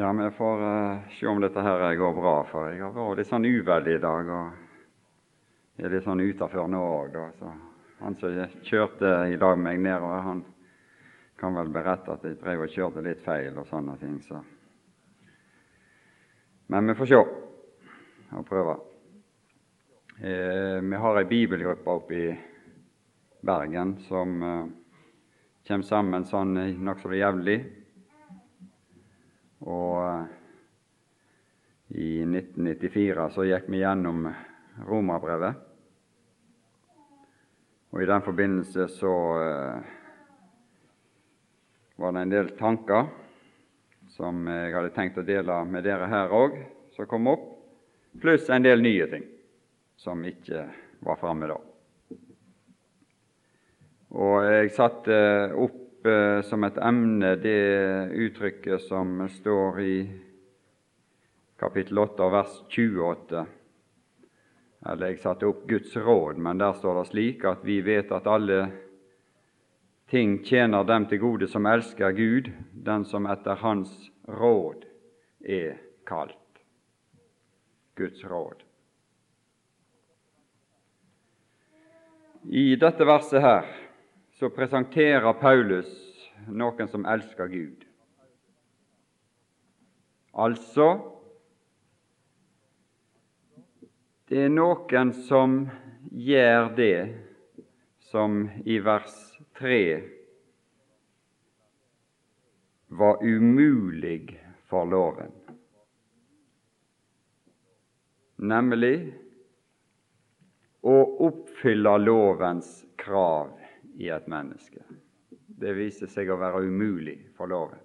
Ja, vi får uh, se om dette her går bra, for jeg har vært litt sånn uvel i dag. og er litt sånn utafor nå òg. Så han som kjørte i dag med meg nedover, han kan vel berette at jeg drev og kjørte litt feil og sånne ting. Så. Men vi får se og prøve. Eh, vi har ei bibelgruppe oppe i Bergen som eh, kommer sammen sånn nokså jevnlig. Og eh, i 1994 så gikk vi gjennom Romerbrevet. Og i den forbindelse så eh, var det en del tanker som jeg hadde tenkt å dele med dere her òg, som kom opp, pluss en del nye ting som ikke var framme da. Og jeg satte opp som et emne det uttrykket som står i kapittel 8 vers 28 eller jeg satte opp Guds råd, men der står det slik at vi vet at alle ting tjener dem til gode som elsker Gud, den som etter Hans råd er kalt. Guds råd. I dette verset her så presenterer Paulus noen som elsker Gud. Altså Det er noen som gjør det som i vers 3 var umulig for loven, nemlig å oppfylle lovens krav i et menneske. Det viser seg å være umulig for loven.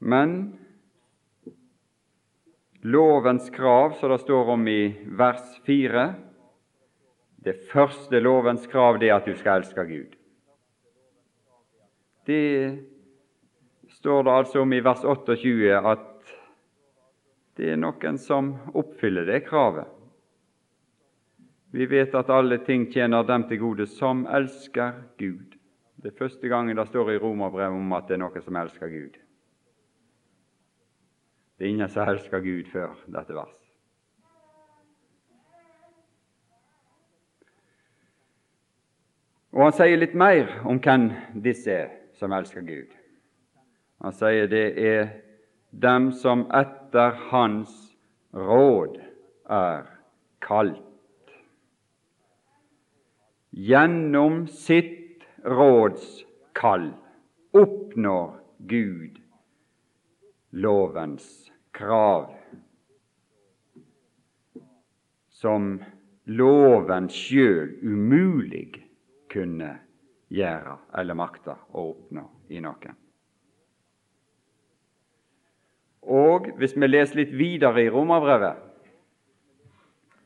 Men Lovens krav, som det står om i vers 4, det første lovens krav det er at du skal elske Gud. Det står det altså om i vers 28 at det er noen som oppfyller det kravet. Vi vet at alle ting tjener dem til gode som elsker Gud. Det er første gangen det står i Romerbrevet om at det er noen som elsker Gud. Det er ingen som elsker Gud før dette vers. Og han sier litt mer om hvem disse er som elsker Gud. Han sier det er dem som etter Hans råd er kalt. Gjennom sitt rådskall oppnår Gud lovens krav, som loven sjøl umulig kunne gjøre eller makte å oppnå i noen. Og hvis vi leser litt videre i Romerbrevet,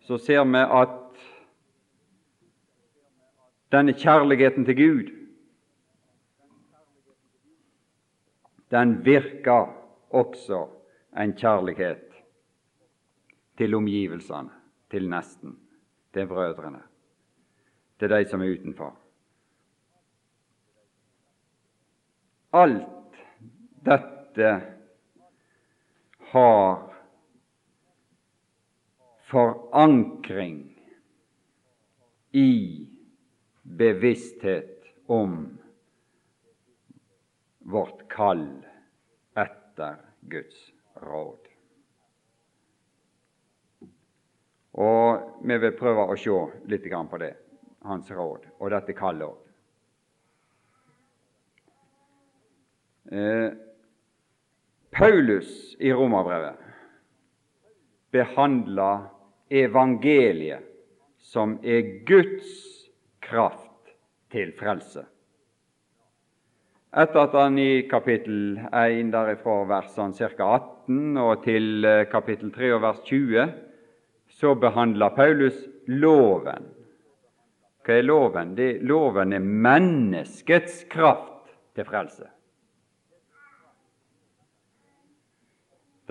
så ser vi at denne kjærligheten til Gud, den virker også en kjærlighet til omgivelsene, til nesten, til brødrene, til de som er utenfor. Alt dette har forankring i bevissthet om vårt kall etter Guds råd. Og vi vil prøve å se litt på det, hans råd, og dette kallet òg. Eh, Paulus i Romerbrevet behandler evangeliet som er Guds kraft til frelse. Etter at han i kapittel 1 derifra versene ca. 18 og til eh, kapittel 3 og vers 20 så behandler Paulus loven. Hva er loven? Det, loven er menneskets kraft til frelse.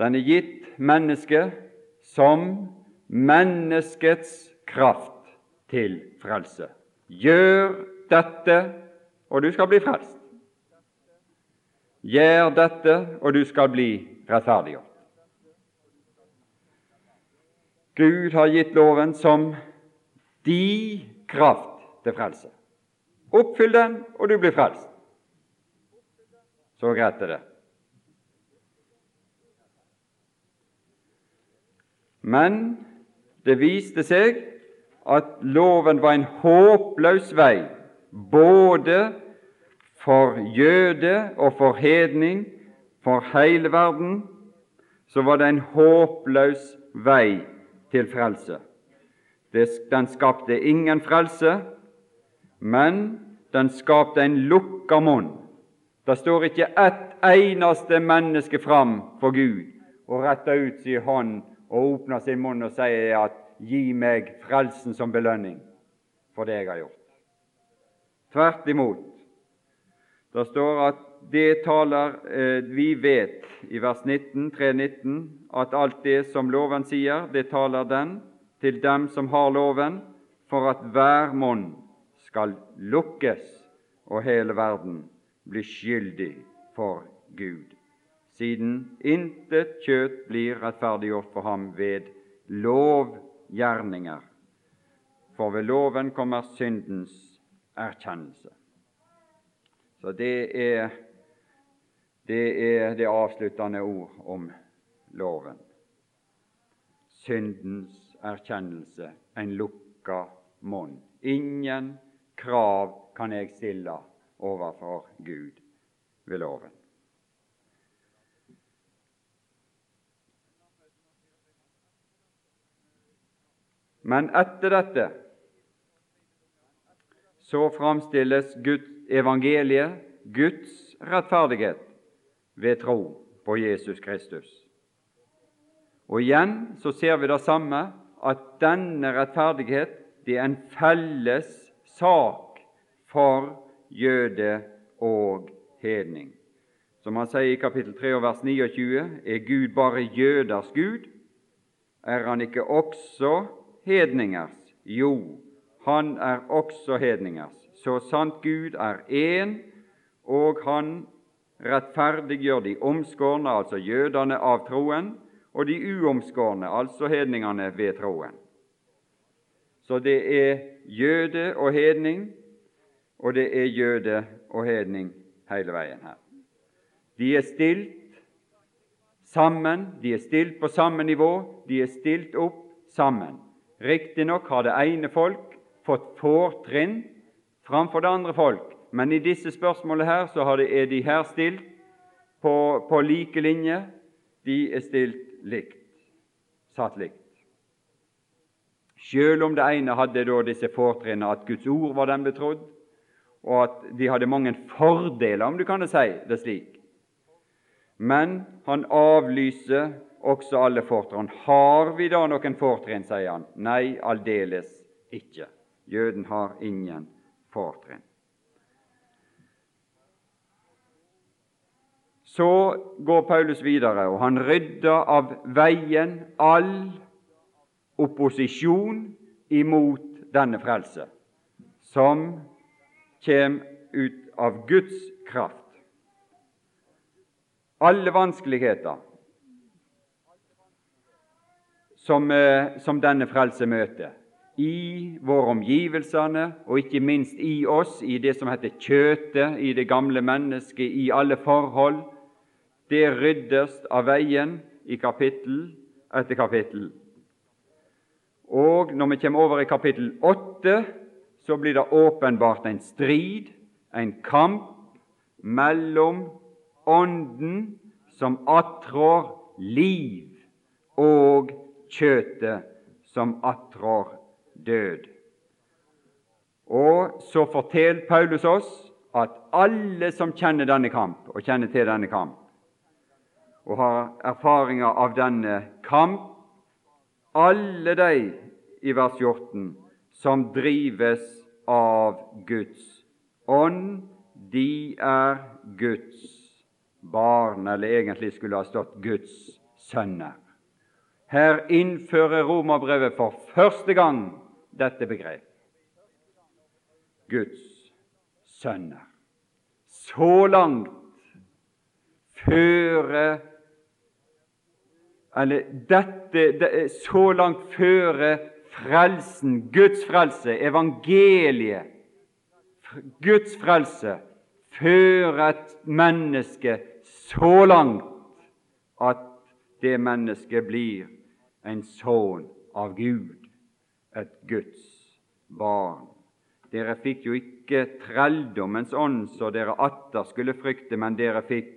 Den er gitt mennesket som menneskets kraft til frelse. Gjør dette, og du skal bli frelst. Gjør dette, og du skal bli rettferdiggjort. Gud har gitt loven som de kraft til frelse. Oppfyll den, og du blir frelst. Så greit er det. Men det viste seg at loven var en håpløs vei både for jøde og for hedning, for hele verden, så var det en håpløs vei til frelse. Den skapte ingen frelse, men den skapte en lukka munn. Det står ikke ett eneste menneske fram for Gud og retter ut sin hånd og åpner sin munn og sier at 'gi meg frelsen som belønning for det jeg har gjort'. Tvert imot. Det står at det taler eh, Vi vet i vers 19, 3.19 at alt det som loven sier, det taler den til dem som har loven, for at hver monn skal lukkes og hele verden bli skyldig for Gud, siden intet kjøtt blir rettferdiggjort for ham ved lovgjerninger. For ved loven kommer syndens erkjennelse. Så det er det, er det avsluttende ord om loven. Syndens erkjennelse, en lukka munn. Ingen krav kan jeg stille overfor Gud ved loven. Men etter dette så framstilles Guds evangeliet, Guds rettferdighet, ved tro på Jesus Kristus. Og igjen så ser vi det samme, at denne rettferdighet det er en felles sak for jøde og hedning. Som han sier i kapittel 3 og vers 29, er Gud bare jøders Gud? Er han ikke også hedningers? Jo, han er også hedningers. Så sant Gud er én, og han rettferdiggjør de omskårne, altså jødene, av troen, og de uomskårne, altså hedningene, ved troen. Så det er jøde og hedning, og det er jøde og hedning hele veien her. De er stilt sammen, de er stilt på samme nivå, de er stilt opp sammen. Riktignok har det ene folk fått fortrinn framfor det andre folk, men i disse spørsmålene her så er de her stilt på, på like linje. De er stilt likt, satt likt. Selv om det ene hadde da disse fortrinnene at Guds ord var dem betrodd, og at de hadde mange fordeler, om du kan si det slik. Men han avlyser også alle fortrinn. Har vi da noen fortrinn, sier han. Nei, aldeles ikke. Jøden har ingen fortrinn. Så går Paulus videre, og han rydder av veien all opposisjon imot denne frelse, som kommer ut av Guds kraft. Alle vanskeligheter som, eh, som denne frelse møter, i våre omgivelsene og ikke minst i oss, i det som heter kjøtet, i det gamle mennesket, i alle forhold, det ryddes av veien i kapittel etter kapittel. Og når vi kommer over i kapittel åtte, så blir det åpenbart en strid, en kamp, mellom Ånden, som attrår liv, og kjøtet, som attrår død. Og så forteller Paulus oss at alle som kjenner denne kamp, og kjenner til denne kamp, og har erfaringer av denne kamp, alle de i vers 14 som drives av Guds ånd, de er Guds barn, eller egentlig skulle ha stått Guds sønner. Her innfører Romerbrevet for første gang dette begrep. Guds sønner. Så langt føre Eller dette så langt føre frelsen, Guds frelse, evangeliet, Guds frelse, fører et menneske så langt at det mennesket blir en sønn av Gud, et Guds barn. Dere fikk jo ikke trelldommens ånd så dere atter skulle frykte, men dere fikk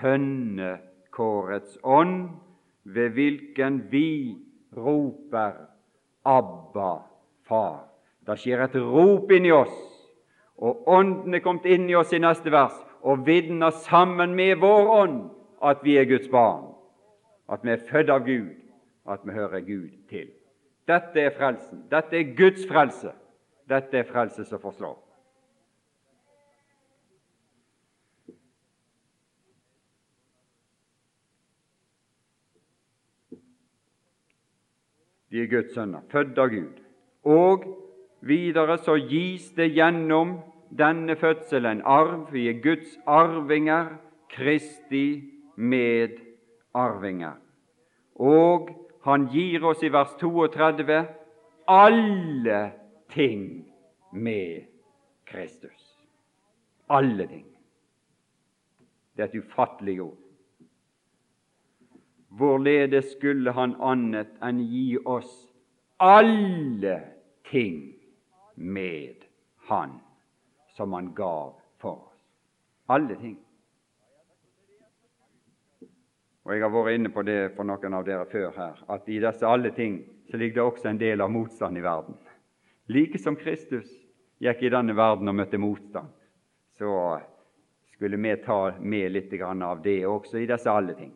sønnekårets ånd, ved hvilken vi roper Abba, Far. Det skjer et rop inni oss, og Ånden er kommet inn i oss i neste vers og vitner sammen med vår ånd at vi er Guds barn, at vi er født av Gud, at vi hører Gud til. Dette er frelsen. Dette er Guds frelse. Dette er frelse som forslår. De er Guds sønner, født av Gud. Og videre så gis det gjennom denne fødselen arv. Vi er Guds arvinger, Kristi medarvinger. Og han gir oss i vers 32 alle ting med Kristus. Alle ting. Det er et ufattelig ord. Hvorledes skulle Han annet enn gi oss alle ting med Han som Han gav for oss? Alle ting. Og Jeg har vært inne på det for noen av dere før her, at i disse alle ting så ligger det også en del av motstand i verden. Like som Kristus gikk i denne verden og møtte motstand, så skulle vi ta med litt av det også i disse alle ting.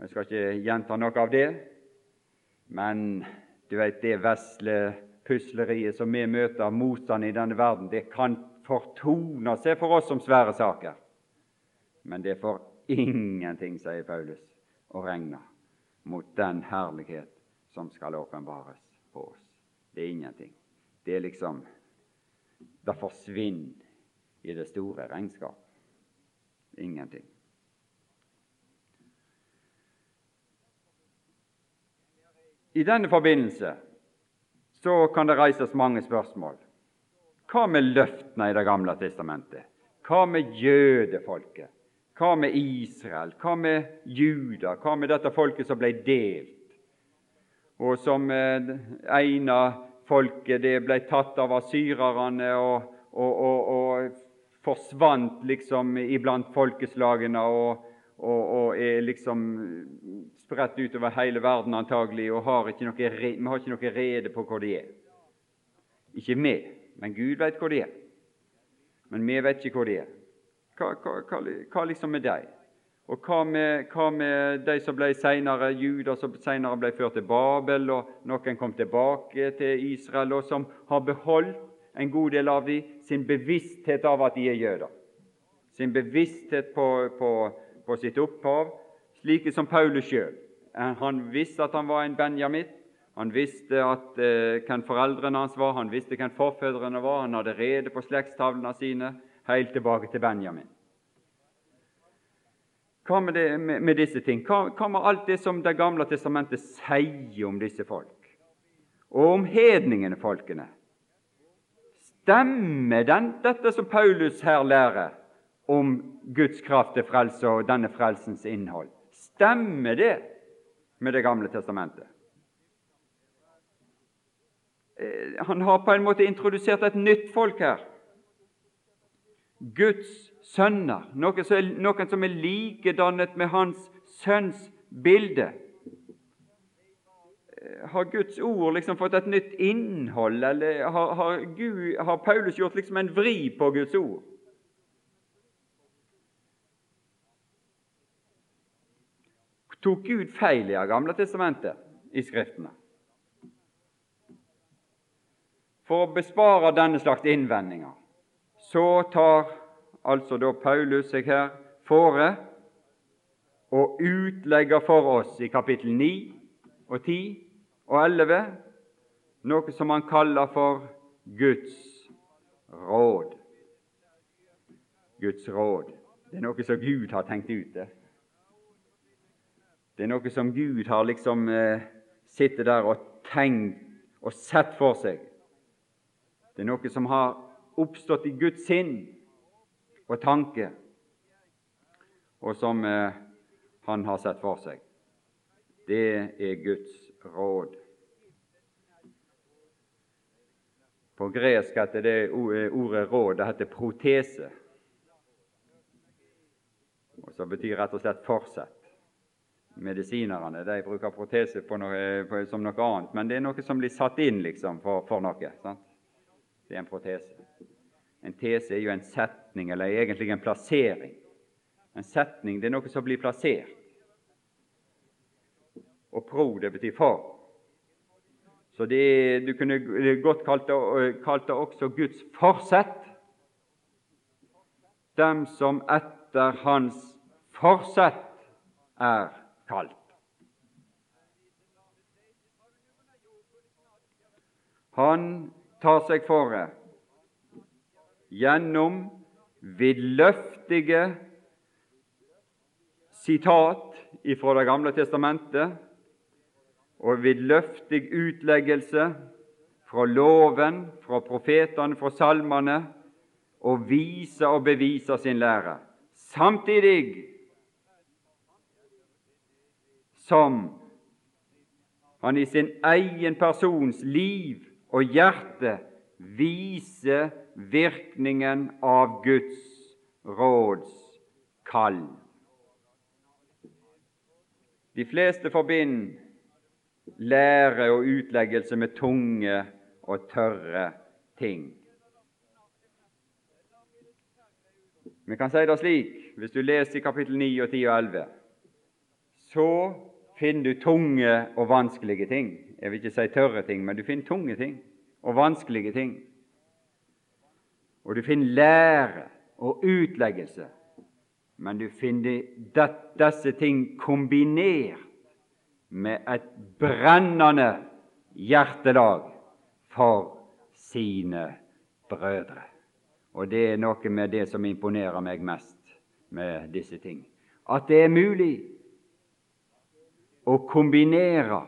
Jeg skal ikke gjenta noe av det, men du vet det vesle pusleriet som vi møter av motstand i denne verden, det kan fortone seg for oss som svære saker. Men det får ingenting, sier Paulus, å regne mot den herlighet som skal åpenbares på oss. Det er ingenting. Det er liksom Det forsvinner i det store regnskap. Ingenting. I denne forbindelse så kan det reises mange spørsmål. Hva med løftene i Det gamle testamentet? Hva med jødefolket? Hva med Israel? Hva med Juda? Hva med dette folket som ble delt, og som eh, ene folket det ble tatt av asyrerne og, og, og, og forsvant liksom iblant folkeslagene og, er liksom spredt utover hele verden antagelig, og har ikke noe, vi har ikke noe rede på hvor de er. Ikke vi, men Gud vet hvor de er. Men vi vet ikke hvor de er. Hva, hva, hva liksom med dem? Og hva med, hva med, de som ble senere, juder, som senere ble ført til Babel, og noen kom tilbake til Israel, og som har beholdt en god del av dem sin bevissthet av at de er jøder? Sin bevissthet på, på, på sitt opphav, slike som Paulus sjøl. Han visste at han var en benjamitt. Han visste at, eh, hvem foreldrene hans var, han visste hvem forfedrene var. Han hadde rede på slektstavlene sine helt tilbake til Benjamin. Hva med, det, med, med disse ting? Hva, hva, med alt det som Det gamle testamentet sier om disse folk? Og om hedningene, folkene? Stemmer den, dette som Paulus her lærer om Guds kraft til frelse og denne frelsens innhold? Stemmer det med Det gamle testamentet? Eh, han har på en måte introdusert et nytt folk her. Guds sønner, noen som er, noen som er likedannet med hans sønns bilde. Eh, har Guds ord liksom fått et nytt innhold, eller har, har, Gud, har Paulus gjort liksom en vri på Guds ord? tok Gud feil i Det gamle testamentet, i Skriftene. For å bespare denne slags innvendinger så tar altså da Paulus seg her fore og utlegger for oss i kapittel 9 og 10 og 11 noe som han kaller for Guds råd. Guds råd. Det er noe som Gud har tenkt ut. der. det er noe som Gud har liksom eh, sittet der og tenkt og sett for seg. Det er noe som har oppstått i Guds sinn og tanke, og som eh, han har sett for seg. Det er Guds råd. På gresk heter det eh, ordet råd det heter protese, og så betyr rett og slett forsett. Medisinerne de bruker protese noe, på, som noe annet, men det er noe som blir satt inn liksom, for, for noe. Sant? Det er en protese. En tese er jo en setning, eller egentlig en plassering. En setning det er noe som blir plassert. Og pro, det betyr for. Så det, du kunne godt kalt det, kalt det også Guds forsett. Dem som etter Hans forsett er kalt. Han tar seg fore gjennom vidløftige sitat fra Det gamle testamentet og vidløftig utleggelse fra loven, fra profetene, fra salmene, og vise og bevise sin lære. Samtidig som han i sin egen persons liv og hjerte vise virkningen av Guds råds kall. De fleste forbinder lære og utleggelse med tunge og tørre ting. Vi kan si det slik, hvis du leser i kapittel 9 og 10 og 11, så finner du tunge og vanskelige ting. Jeg vil ikke si tørre ting, men du finner tunge ting og vanskelige ting. Og du finner lære og utleggelse, men du finner disse ting kombinert med et brennende hjertelag for sine brødre. Og det er noe med det som imponerer meg mest med disse ting. At det er mulig å kombinere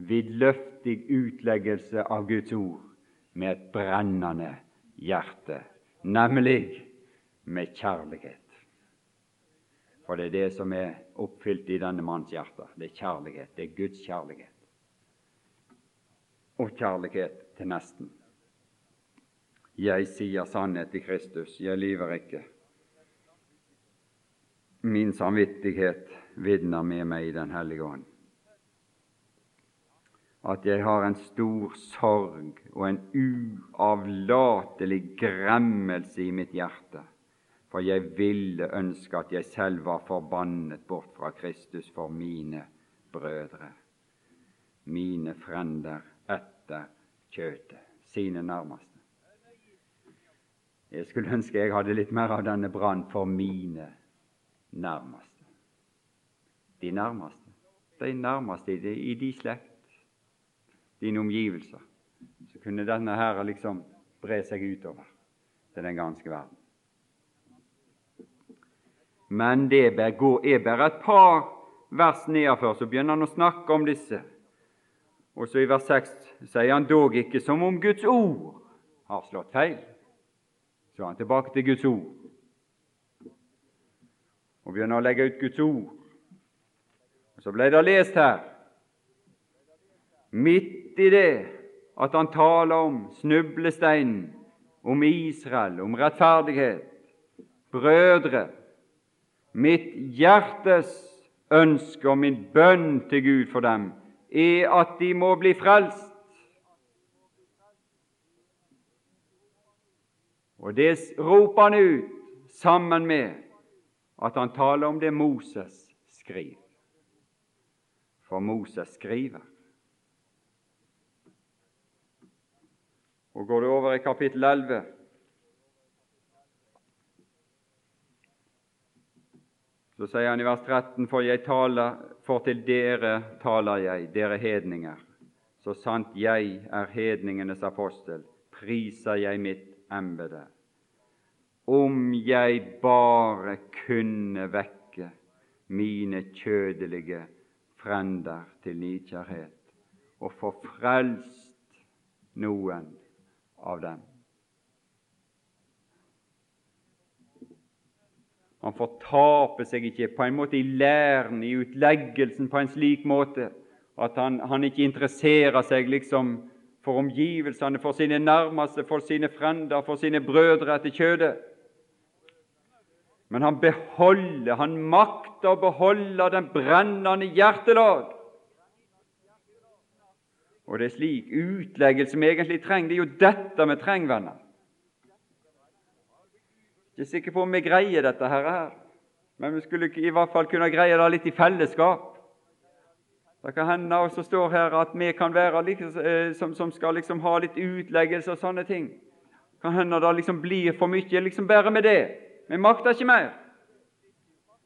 vidløftig utleggelse av Guds ord med et brennende hjerte, nemlig med kjærlighet. For det er det som er oppfylt i denne manns hjerte. Det er kjærlighet. Det er Guds kjærlighet. Og kjærlighet til nesten. Jeg sier sannhet i Kristus, jeg lyver ikke. Min samvittighet vitner med meg i Den hellige ånd at jeg har en stor sorg og en uavlatelig gremmelse i mitt hjerte, for jeg ville ønske at jeg selv var forbannet bort fra Kristus for mine brødre, mine frender etter kjøtet, sine nærmeste. Jeg skulle ønske jeg hadde litt mer av denne brann for mine nærmeste. De nærmeste, de nærmeste i de, i slekt dine omgivelser, så kunne denne Herre liksom bre seg utover til den ganske verden. Men det er bare et par vers nedenfor, så begynner han å snakke om disse. Og så i vers 6 sier han dog ikke som om Guds ord har slått feil. Så er han tilbake til Guds ord og begynner å legge ut Guds ord. Og Så ble det lest her midt i det at han taler om snublesteinen, om Israel, om rettferdighet. Brødre, mitt hjertes ønske og min bønn til Gud for dem er at de må bli frelst. Og det roper han ut sammen med at han taler om det Moses skriver. For Moses skriver. Og går du over i kapittel 11, så sier han i vers 13.: For jeg taler, for til dere taler jeg, dere hedninger. Så sant jeg er hedningenes apostel, priser jeg mitt embete. om jeg bare kunne vekke mine kjødelige frender til nidkjærhet og få frelst noen av dem. Han fortaper seg ikke på en måte i læren, i utleggelsen, på en slik måte at han, han ikke interesserer seg liksom for omgivelsene, for sine nærmeste, for sine frender, for sine brødre etter kjødet. Men han beholder, han makter å beholde den brennende hjertelag. Og det er slik utleggelse vi egentlig trenger. Det er jo dette vi trenger, venner. Ikke sikker på om vi greier dette her, men vi skulle i hvert fall kunne greie det litt i fellesskap. Det kan hende også står her at vi kan være liksom, som, skal liksom ha litt utleggelse og sånne ting. Kan hende det liksom blir for mye liksom bare med det. Vi makter ikke mer.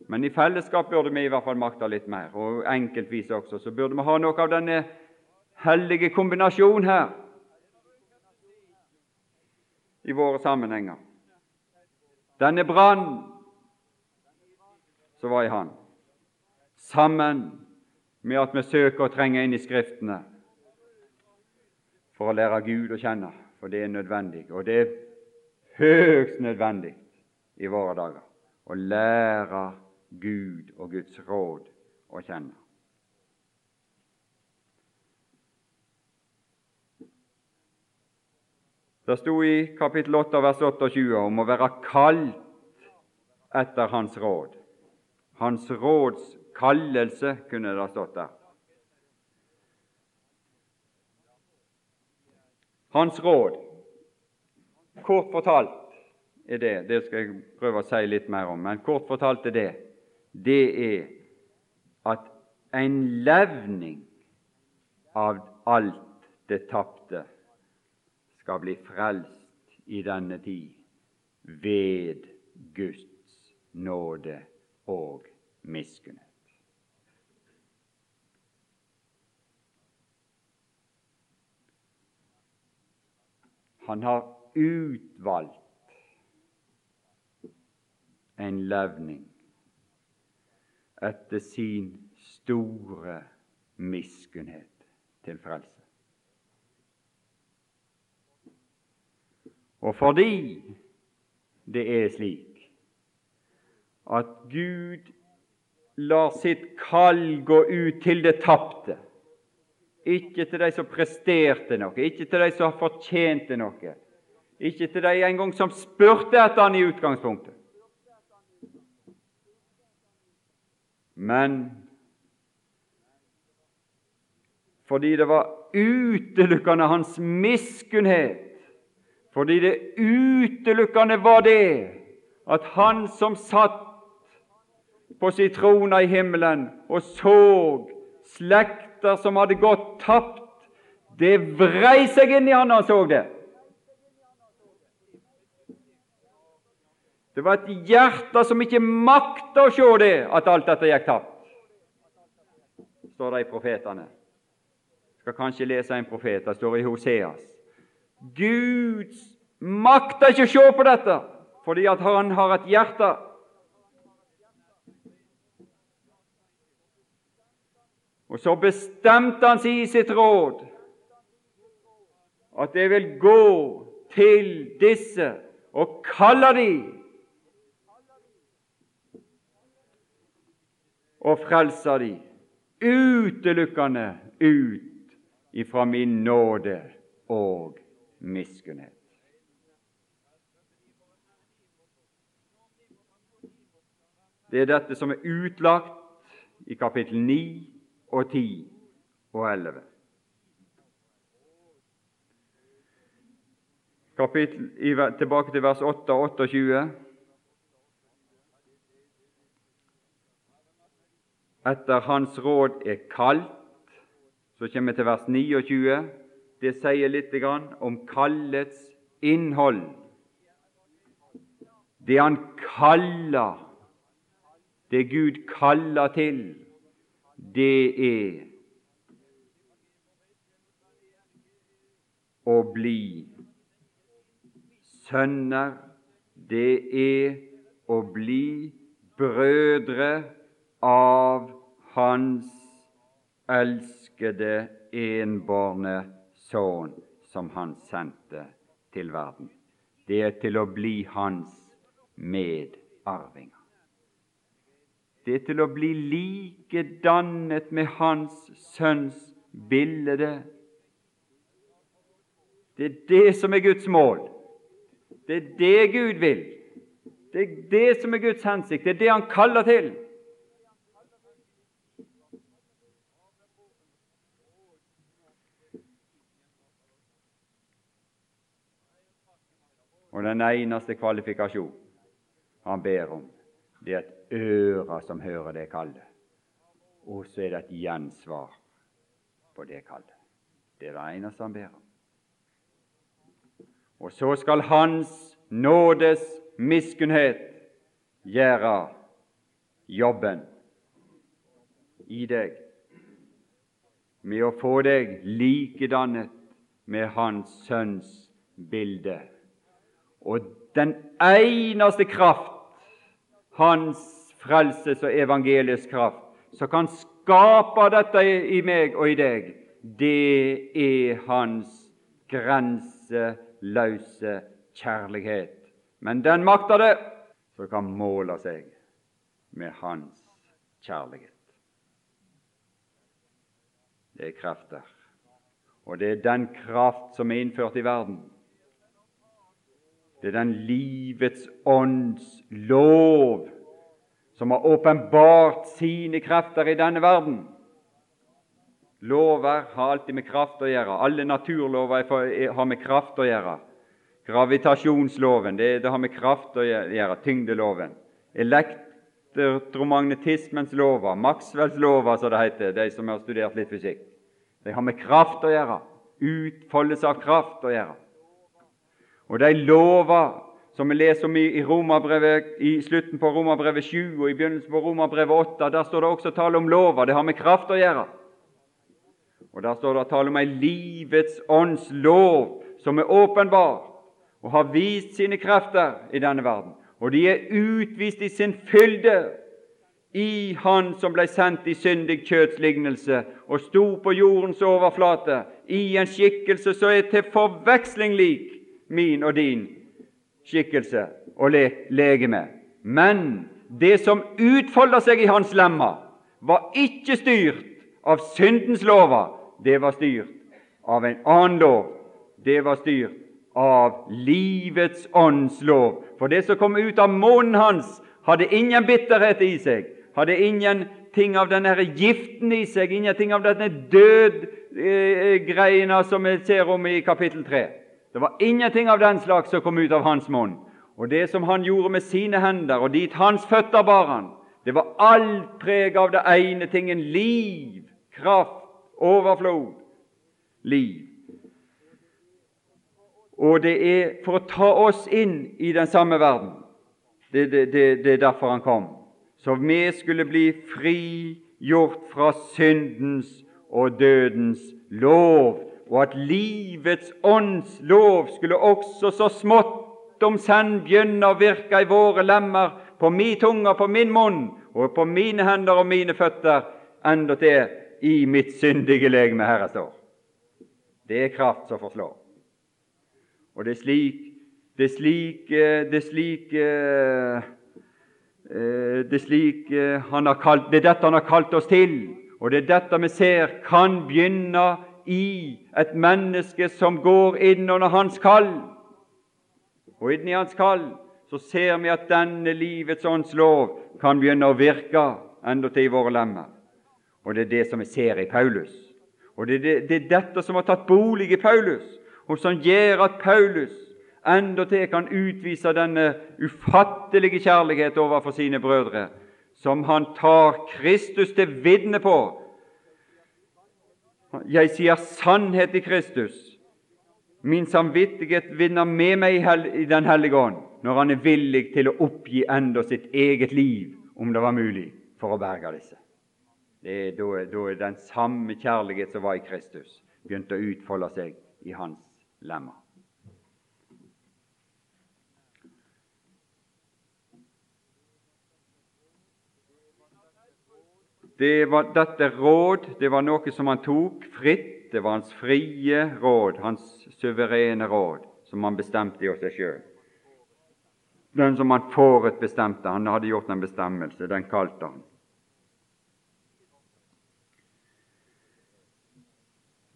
Men i fellesskap burde vi i hvert fall makte litt mer, og enkeltvis også. Så burde vi ha noe av denne hellige kombinasjon her i våre sammenhenger. Denne brann som var i Han, sammen med at vi søker å trenge inn i Skriftene for å lære Gud å kjenne, for det er nødvendig, og det er høyst nødvendig i våre dager å lære Gud og Guds råd å kjenne. Det sto i kapittel 8 vers 28 om å være kalt etter Hans råd. Hans råds kallelse, kunne det ha stått der. Hans råd, kort fortalt, er det Det skal jeg prøve å si litt mer om, men kort fortalt er det det er at en levning av alt det tapte skal bli frelst i denne tid ved Guds nåde og miskunnhet. Han har utvalgt en levning etter sin store miskunnhet til frelse. Og fordi det er slik at Gud lar sitt kall gå ut til det tapte, ikke til de som presterte noe, ikke til de som fortjente noe, ikke til de engang som spurte etter han i utgangspunktet. Men fordi det var utelukkende hans miskunnhet fordi det utelukkende var det at Han som satt på sin trone i himmelen og så slekter som hadde gått tapt, det vrei seg inn i han da han så det. Det var et hjerte som ikke makta å se det, at alt dette gikk tapt, står det i profetene. Jeg skal kanskje lese en profet. Det står i Hoseas. Gud makter ikke å se på dette fordi at han har et hjerte. Og så bestemte han seg i sitt råd at jeg vil gå til disse og kalle de og frelse de utelukkende ut ifra min nåde og miskunnhet. Det er dette som er utlagt i kapittel 9 og 10 og 11. Kapittel, tilbake til vers 8 og 28. Etter Hans råd er kalt, så kommer vi til vers 29. Det sier litt om kallets innhold. Det han kaller, det Gud kaller til, det er å bli sønner, det er å bli brødre av Hans elskede enbårne Sønn, som Han sendte til verden. Det er til å bli Hans medarvinger. Det er til å bli likedannet med Hans Sønns bilde. Det er det som er Guds mål. Det er det Gud vil. Det er det som er Guds hensikt. Det er det Han kaller til. Og den eneste kvalifikasjon han ber om, det er et øre som hører det kallet. Og så er det et gjensvar på det kallet. Det er det eneste han ber om. Og så skal Hans nådes miskunnhet gjøre jobben i deg med å få deg likedannet med Hans Sønns bilde. Og den eneste kraft, Hans frelses og evangeliets kraft, som kan skape dette i meg og i deg, det er Hans grenseløse kjærlighet. Men den makter det som kan måle seg med Hans kjærlighet. Det er krefter, og det er den kraft som er innført i verden. Det er den livets ånds lov som har åpenbart sine krefter i denne verden. Lover har alltid med kraft å gjøre. Alle naturlover har med kraft å gjøre. Gravitasjonsloven det, det har med kraft å gjøre. Tyngdeloven. Elektromagnetismens lover, Maxwells lover, som det heter, de som har studert litt fysikk. De har med kraft å gjøre. Utfoldelse av kraft å gjøre. Og de lover som vi leser om i, i, i slutten på Romerbrevet 7 og i begynnelsen på Romerbrevet 8, der står det også tale om lover. Det har med kraft å gjøre. Og Der står det tale om ei livets ånds lov som er åpenbar og har vist sine krefter i denne verden. Og de er utvist i sin fylde i Han som ble sendt i syndig kjøts lignelse og sto på jordens overflate i en skikkelse som er til forveksling lik min og din skikkelse og le legeme. Men det som utfolder seg i hans lemmer, var ikke styrt av syndens lover, det var styrt av en annen lov. Det var styrt av livets ånds lov. For det som kom ut av månen hans, hadde ingen bitterhet i seg, hadde ingenting av denne giften i seg, ingenting av denne dødgreiene eh, som vi ser om i kapittel 3. Det var ingenting av den slags som kom ut av hans munn. Og det som han gjorde med sine hender, og dit hans føtter bar han, det var alt preg av det ene tingen liv, kraft, overflod, liv. Og det er for å ta oss inn i den samme verden. Det, det, det, det er derfor han kom. Så vi skulle bli frigjort fra syndens og dødens lov og at livets ånds lov skulle også så smått om senn begynne å virke i våre lemmer, på min tunge, på min munn og på mine hender og mine føtter, endatil i mitt syndige legeme. Herre står. Det er kraft som forslår. Og det er slik det er slik, det er slik, det er slik han har kalt, det er dette han har kalt oss til, og det er dette vi ser kan begynne i et menneske som går inn under hans kall. Og inni hans kall så ser vi at denne livets ånds lov kan begynne å virke endatil i våre lemmer. Og det er det som vi ser i Paulus. Og det er, det, det er dette som har tatt bolig i Paulus, og som gjør at Paulus endatil kan utvise denne ufattelige kjærlighet overfor sine brødre, som han tar Kristus til vitne på jeg sier sannhet i Kristus. Min samvittighet vinner med meg i Den hellige ånd når han er villig til å oppgi enda sitt eget liv, om det var mulig, for å berge disse. Det er da, da er den samme kjærlighet som var i Kristus, begynt å utfolde seg i hans lemmer. Det var, dette råd det var noe som han tok fritt. Det var hans frie råd, hans suverene råd, som han bestemte i seg sjøl. Den som han forutbestemte. Han hadde gjort en bestemmelse. Den kalte han.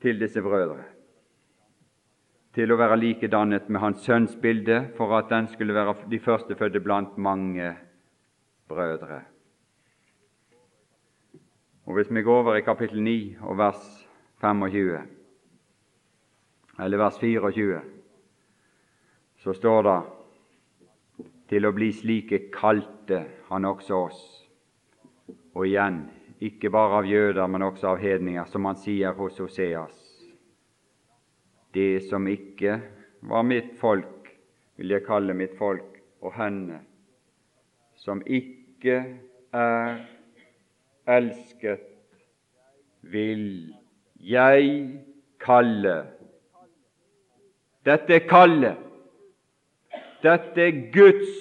Til disse brødre til å være likedannet med hans sønns bilde, for at den skulle være de førstefødte blant mange brødre. Og Hvis vi går over i kapittel 9 og vers 25, eller vers 24, så står det til å bli slike kalte han også oss. Og igjen, ikke bare av jøder, men også av hedninger, som han sier hos Oseas. Det som ikke var mitt folk, vil jeg kalle mitt folk, og henne som ikke er elsket, vil jeg kalle. Dette er kallet. Dette er Guds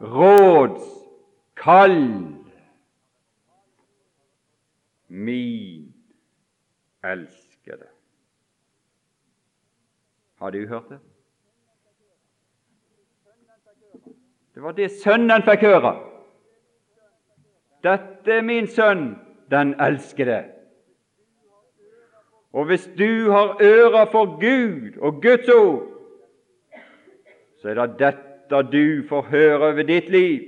råds kall. Min elskede. Har du hørt det? Det var det Sønnen fikk høre. Dette er min sønn, den elskede. Og hvis du har ører for Gud og Guds ord, så er det dette du får høre over ditt liv.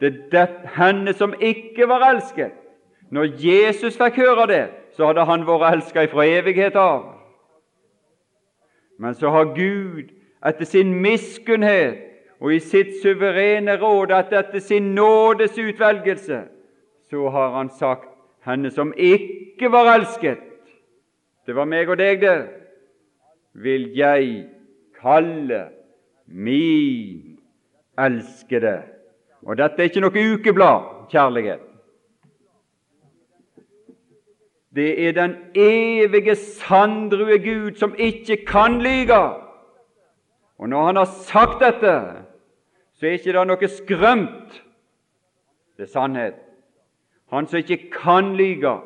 Det er det, henne som ikke var elsket. Når Jesus fikk høre det, så hadde han vært elsket fra evighet av. Men så har Gud etter sin miskunnhet og i sitt suverene råd at etter sin nådes utvelgelse, så har han sagt henne som ikke var elsket, det var meg og deg, det, vil jeg kalle min elskede. Og dette er ikke noe ukeblad, kjærlighet. Det er den evige, sandrue Gud som ikke kan lyge. Og når Han har sagt dette, så er ikke det noe skrømt. Det er sannhet. Han som ikke kan lyge,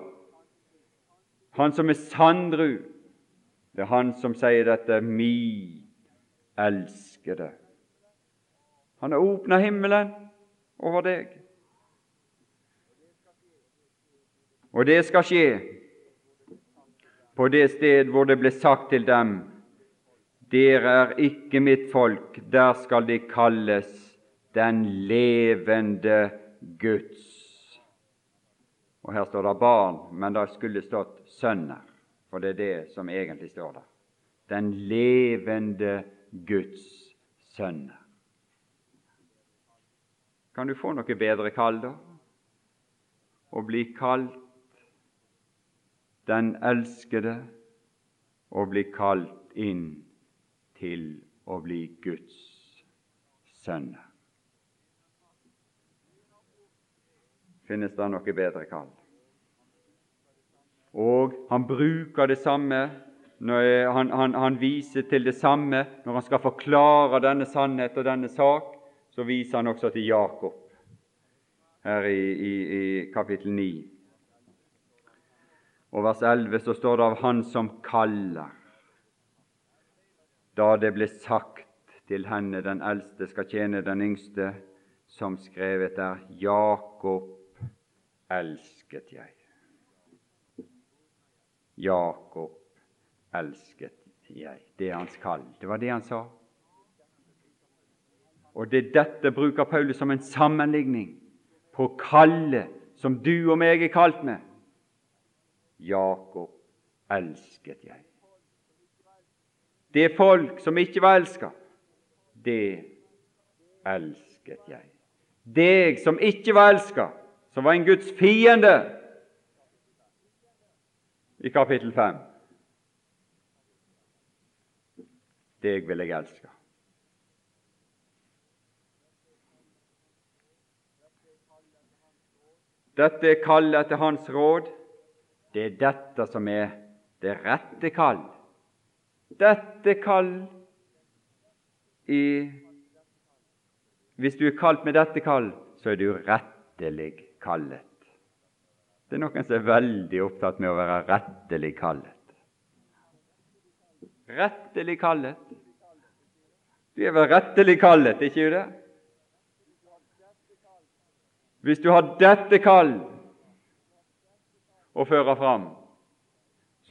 han som er sandru, det er han som sier dette 'mi elskede'. Han har åpna himmelen over deg. Og det skal skje på det sted hvor det ble sagt til dem dere er ikke mitt folk, der skal de kalles den levende Guds. Og Her står det barn, men det skulle stått sønner, for det er det som egentlig står der. Den levende Guds sønner. Kan du få noe bedre kall, da? Å bli kalt den elskede, og bli kalt inn til å bli Guds sønner. Finnes det noe bedre kall? Og han bruker det samme han, han, han, viser til det samme når han skal forklare denne sannhet og denne sak. Så viser han også til Jakob her i, i, i kapittel 9. Og vers 11 så står det av Han som kaller da det ble sagt til henne, den eldste skal tjene den yngste, som skrevet er, Jakob elsket jeg. Jakob elsket jeg. Det er hans kall. Det var det han sa. Og det dette bruker Paulus som en sammenligning på kallet som du og meg er kalt med. Jakob elsket jeg. Det folk som ikke var elska, det elsket jeg. Deg som ikke var elska, som var en Guds fiende, i kapittel 5. Deg vil jeg elske. Dette er kallet etter Hans råd. Det er dette som er det rette kall dette kall i Hvis du er kalt med dette kall, så er du rettelig kallet. Det er noen som er veldig opptatt med å være rettelig kallet. Rettelig kallet. Du er vel rettelig kallet, ikke det? Hvis du har dette kall å føre fram,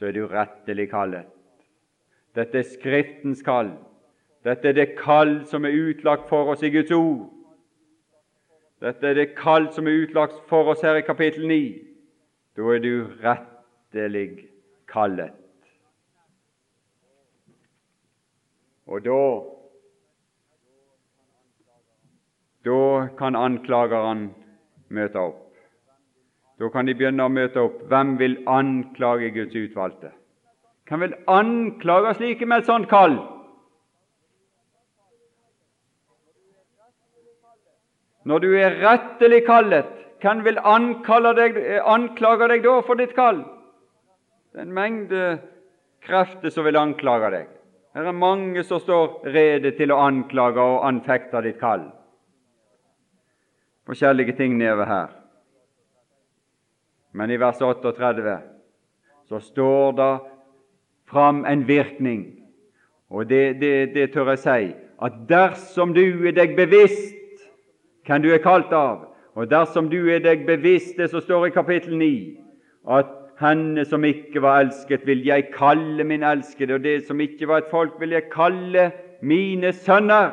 så er du rettelig kallet. Dette er Skriftens kall. Dette er det kall som er utlagt for oss i Guds ord. Dette er det kall som er utlagt for oss her i kapittel 9. Da er du rettelig kallet. Og da Da kan anklageren møte opp. Da kan de begynne å møte opp. Hvem vil anklage Guds utvalgte? Hvem vil anklage slike med et sånt kall? Når du er rettelig kallet, hvem vil deg, anklage deg da for ditt kall? Det er en mengde krefter som vil anklage deg. Her er mange som står rede til å anklage og anfekte ditt kall. Forskjellige ting nede her. Men i vers 38 så står det fram en virkning, og det, det, det tør jeg si, at dersom du er deg bevisst hvem du er kalt av, og dersom du er deg bevisst det som står i kapittel 9, at henne som ikke var elsket, vil jeg kalle min elskede, og det som ikke var et folk, vil jeg kalle mine sønner.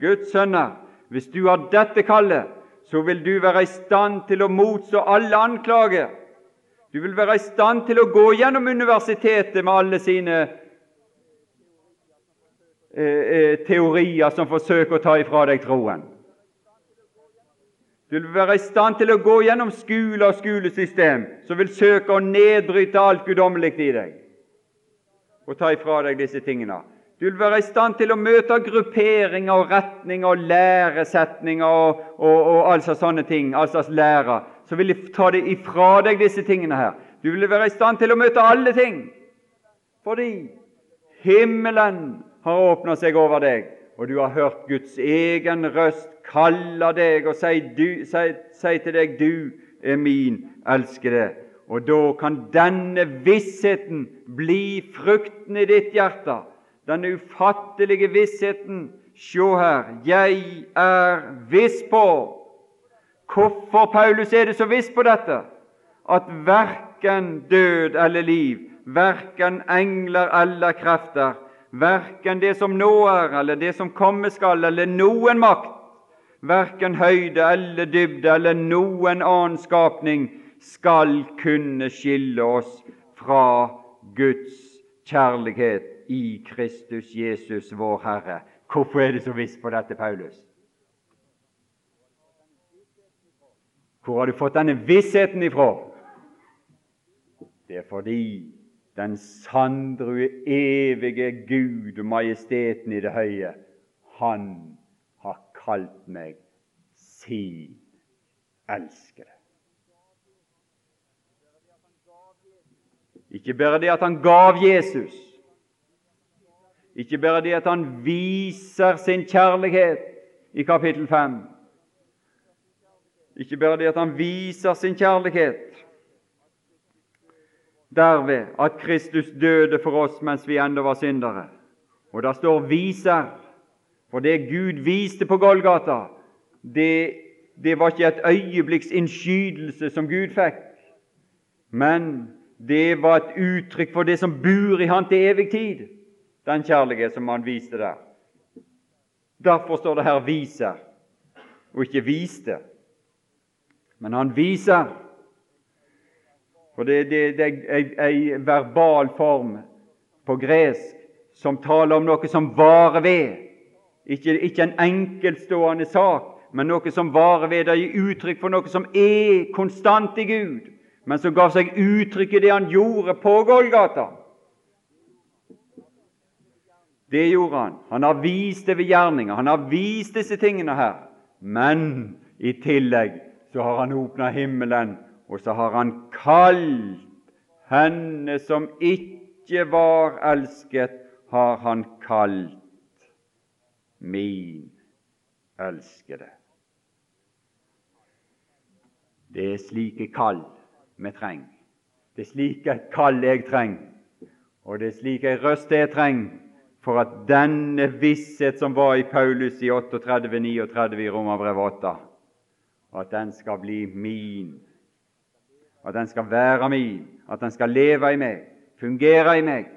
Guds sønner. Hvis du har dette kallet, så vil du være i stand til å motstå alle anklager. Du vil være i stand til å gå gjennom universitetet med alle sine eh, eh, teorier som forsøker å ta ifra deg troen. Du vil være i stand til å gå gjennom skole og skolesystem som vil søke å nedbryte alt guddommelig i deg og ta ifra deg disse tingene. Du vil være i stand til å møte grupperinger og retninger og læresetninger og, og, og altså sånne ting, altså lære, som vil ta det ifra deg disse tingene her. Du vil være i stand til å møte alle ting, fordi himmelen har åpna seg over deg, og du har hørt Guds egen røst kalle deg og si, du, si, si til deg 'Du er min elskede'. Og da kan denne vissheten bli frukten i ditt hjerte. Denne ufattelige vissheten. Se her, jeg er viss på Hvorfor Paulus er det så viss på dette? At verken død eller liv, verken engler eller krefter, verken det som nå er, eller det som komme skal, eller noen makt, verken høyde eller dybde eller noen annen skapning skal kunne skille oss fra Guds kjærlighet i Kristus Jesus, vår Herre. Hvorfor er det så visst på dette, Paulus? Hvor har du fått denne vissheten ifra? Det er fordi den sandrue, evige Gud majesteten i det høye, Han har kalt meg sin elskede. Ikke bare det at han gav Jesus, ikke bare det at han viser sin kjærlighet i kapittel 5. Ikke bare det at han viser sin kjærlighet derved at Kristus døde for oss mens vi ennå var syndere. Og det står 'viser'. For det Gud viste på Golgata, det, det var ikke et øyeblikks innskytelse som Gud fikk, men det var et uttrykk for det som bor i Han til evig tid, den kjærlighet som han viste der. Derfor står det her 'viser' og ikke 'viste'. Men han viser. For det, det, det er ei verbal form på gresk som taler om noe som varer ved. Ikke, ikke en enkeltstående sak, men noe som varer ved Det gir uttrykk for noe som er konstant i Gud, men som gav seg uttrykk i det han gjorde på Golgata. Det gjorde han. Han har vist det ved gjerninger. Han har vist disse tingene her. Men i tillegg så har han åpna himmelen, og så har han kalt henne som ikke var elsket, har han kalt min elskede. Det er slike kall vi trenger. Det er slike kall jeg trenger, og det er slik røst jeg trenger for at denne visshet som var i Paulus i 38-39 i Romerbrevet 8, at den skal bli min, at den skal være min, at den skal leve i meg, fungere i meg.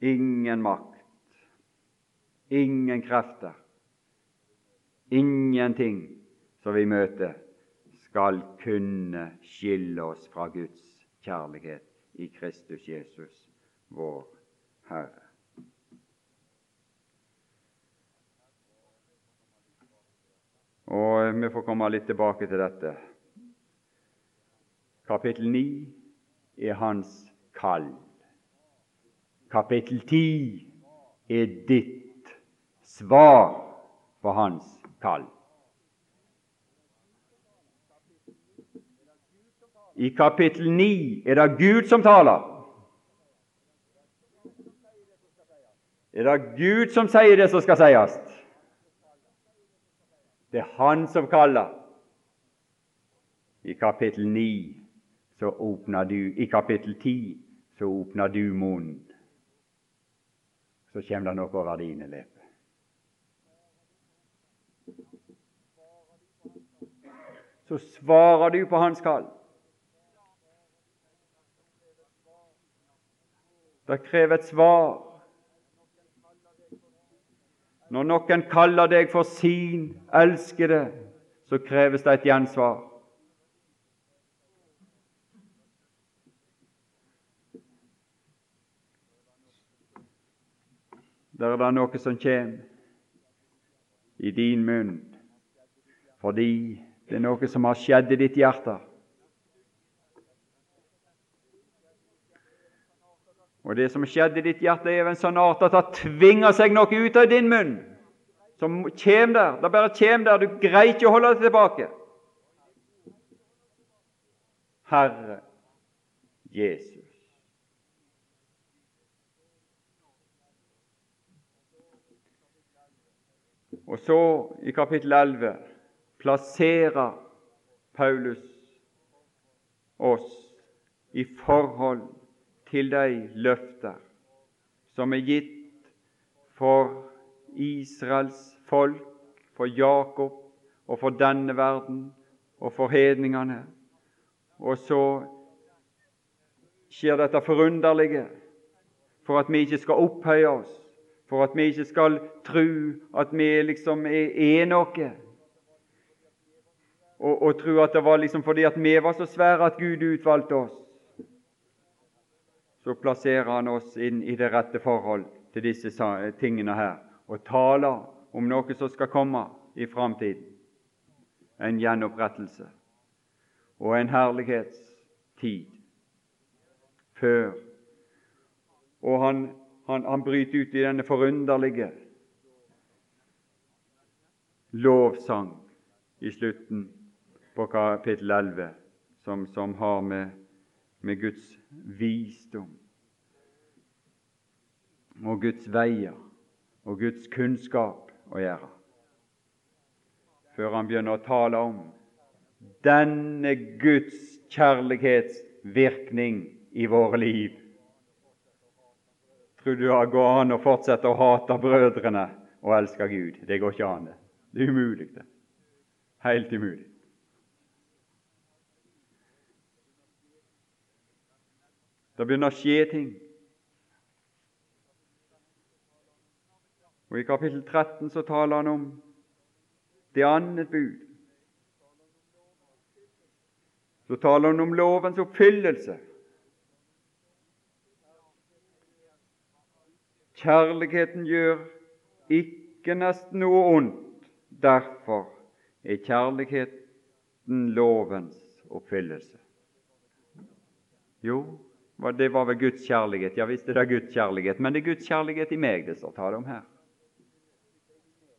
Ingen makt, ingen krefter, ingenting som vi møter, skal kunne skille oss fra Guds kjærlighet i Kristus Jesus, vår Herre. Og Vi får komme litt tilbake til dette. Kapittel 9 er hans kall. Kapittel 10 er ditt svar på hans kall. I kapittel 9 er det Gud som taler. Er det Gud som sier det som skal sies? Det er Han som kaller. I kapittel 9 så åpner du I kapittel 10 så åpner du munnen. Så kommer det noe over dine lepper. Så svarer du på hans kall. Det krever et svar. Når noen kaller deg for sin elskede, så kreves det et gjensvar. Der er det noe som kommer i din munn fordi det er noe som har skjedd i ditt hjerte. Og det som skjedde i ditt hjerte, er av en sånn art at det tvinger seg noe ut av din munn. Som kjem der. Det bare kjem der. Du greier ikke å holde det tilbake. Herre Jesus. Og så, i kapittel 11, plasserer Paulus oss i forhold til de løfter som er gitt for Israels folk, for Jakob og for denne verden og for hedningene. Og så skjer dette forunderlige for at vi ikke skal opphøye oss, for at vi ikke skal tro at vi liksom er, er noe. Og, og tro at det var liksom fordi at vi var så svære at Gud utvalgte oss så plasserer han oss inn i det rette forhold til disse tingene her, og taler om noe som skal komme i framtiden. En gjenopprettelse og en herlighetstid før. Og han, han, han bryter ut i denne forunderlige lovsang i slutten på kapittel 11, som, som har med med Guds visdom og Guds veier og Guds kunnskap å gjøre, før han begynner å tale om denne Guds kjærlighetsvirkning i våre liv. Tror du det går an å fortsette å hate brødrene og elske Gud? Det går ikke an. Det er umulig. det. Helt umulig. Det begynner å skje ting. Og I kapittel 13 så taler han om det annet bud. Så taler han om lovens oppfyllelse. Kjærligheten gjør ikke nesten noe ondt. Derfor er kjærligheten lovens oppfyllelse. Jo, det var vel Guds kjærlighet. Ja visst er det Guds kjærlighet, men det er Guds kjærlighet i meg det står tale om her.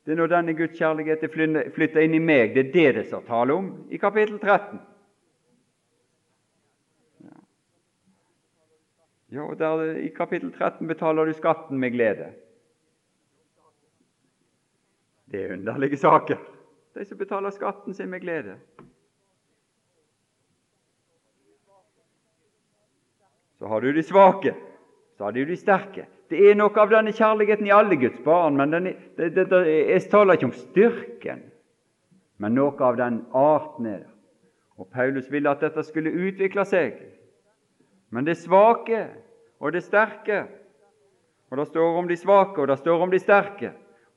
Det er når denne Guds kjærlighet er flytta inn i meg, det er det det står tale om i kapittel 13. Ja, og der, I kapittel 13 betaler du skatten med glede. Det er underlige saker. De som betaler skatten sin med glede. Så har du de svake, så har du de sterke. Det er noe av denne kjærligheten i alle Guds barn, men den, det, det, det, jeg taler ikke om styrken, men noe av den arten er det. Og Paulus ville at dette skulle utvikle seg. Men det svake og det sterke Og det står om de svake, og det står om de sterke.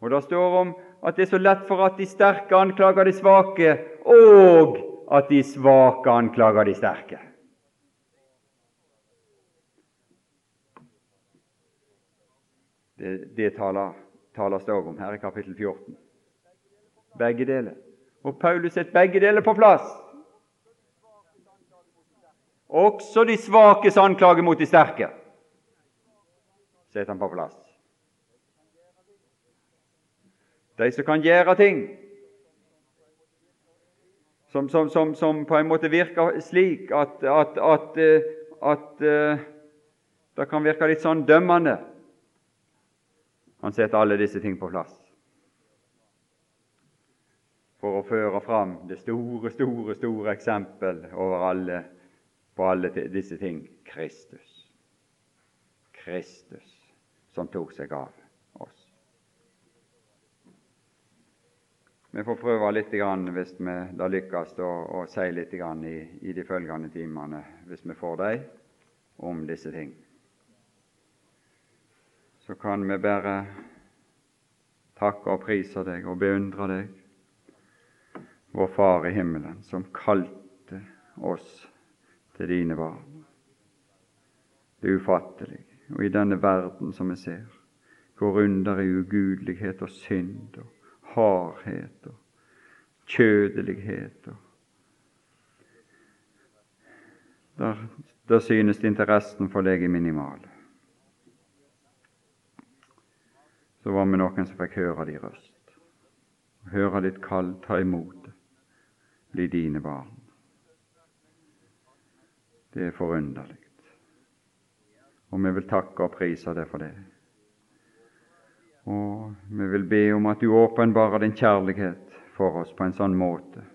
Og det står om at det er så lett for at de sterke anklager de svake, og at de svake anklager de sterke. Det, det taler, tales det òg om her i kapittel 14. Begge deler. Og Paulus setter begge deler på plass. Også de svakes anklage mot de sterke setter han på plass. De som kan gjøre ting som, som, som, som på en måte virker slik at, at, at, eh, at, eh, det kan virke litt sånn dømmende. Han setter alle disse ting på plass for å føre fram det store, store, store eksempel over alle, på alle disse ting Kristus. Kristus som tok seg av oss. Vi får prøve litt, hvis vi da lykkes, å, si litt i, i de følgende timene, hvis vi får dem, om disse ting så kan vi bare takke og prise deg og beundre deg, vår Far i himmelen, som kalte oss til dine barn. Det er ufattelig, og i denne verden som vi ser, går under i ugudelighet og synd og hardhet og kjødelighet. og der, der synes interessen for deg er minimal. Så var vi noen som fikk høre din røst, høre ditt kall, ta imot det, bli dine barn. Det er forunderlig, og vi vil takke og prise deg for det. Og vi vil be om at du åpenbarer din kjærlighet for oss på en sånn måte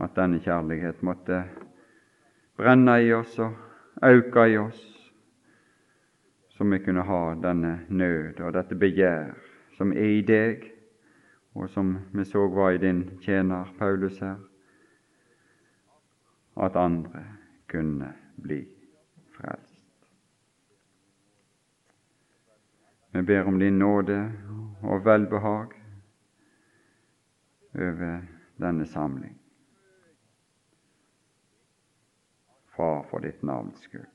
at denne kjærlighet måtte brenne i oss og øke i oss som vi kunne ha denne nød og dette begjær som er i deg, og som vi så var i din tjener Paulus her, at andre kunne bli frelst. Vi ber om din nåde og velbehag over denne samling. Far, for ditt navns skyld.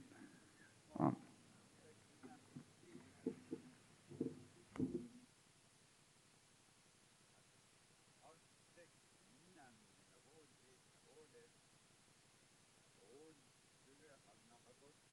Amen.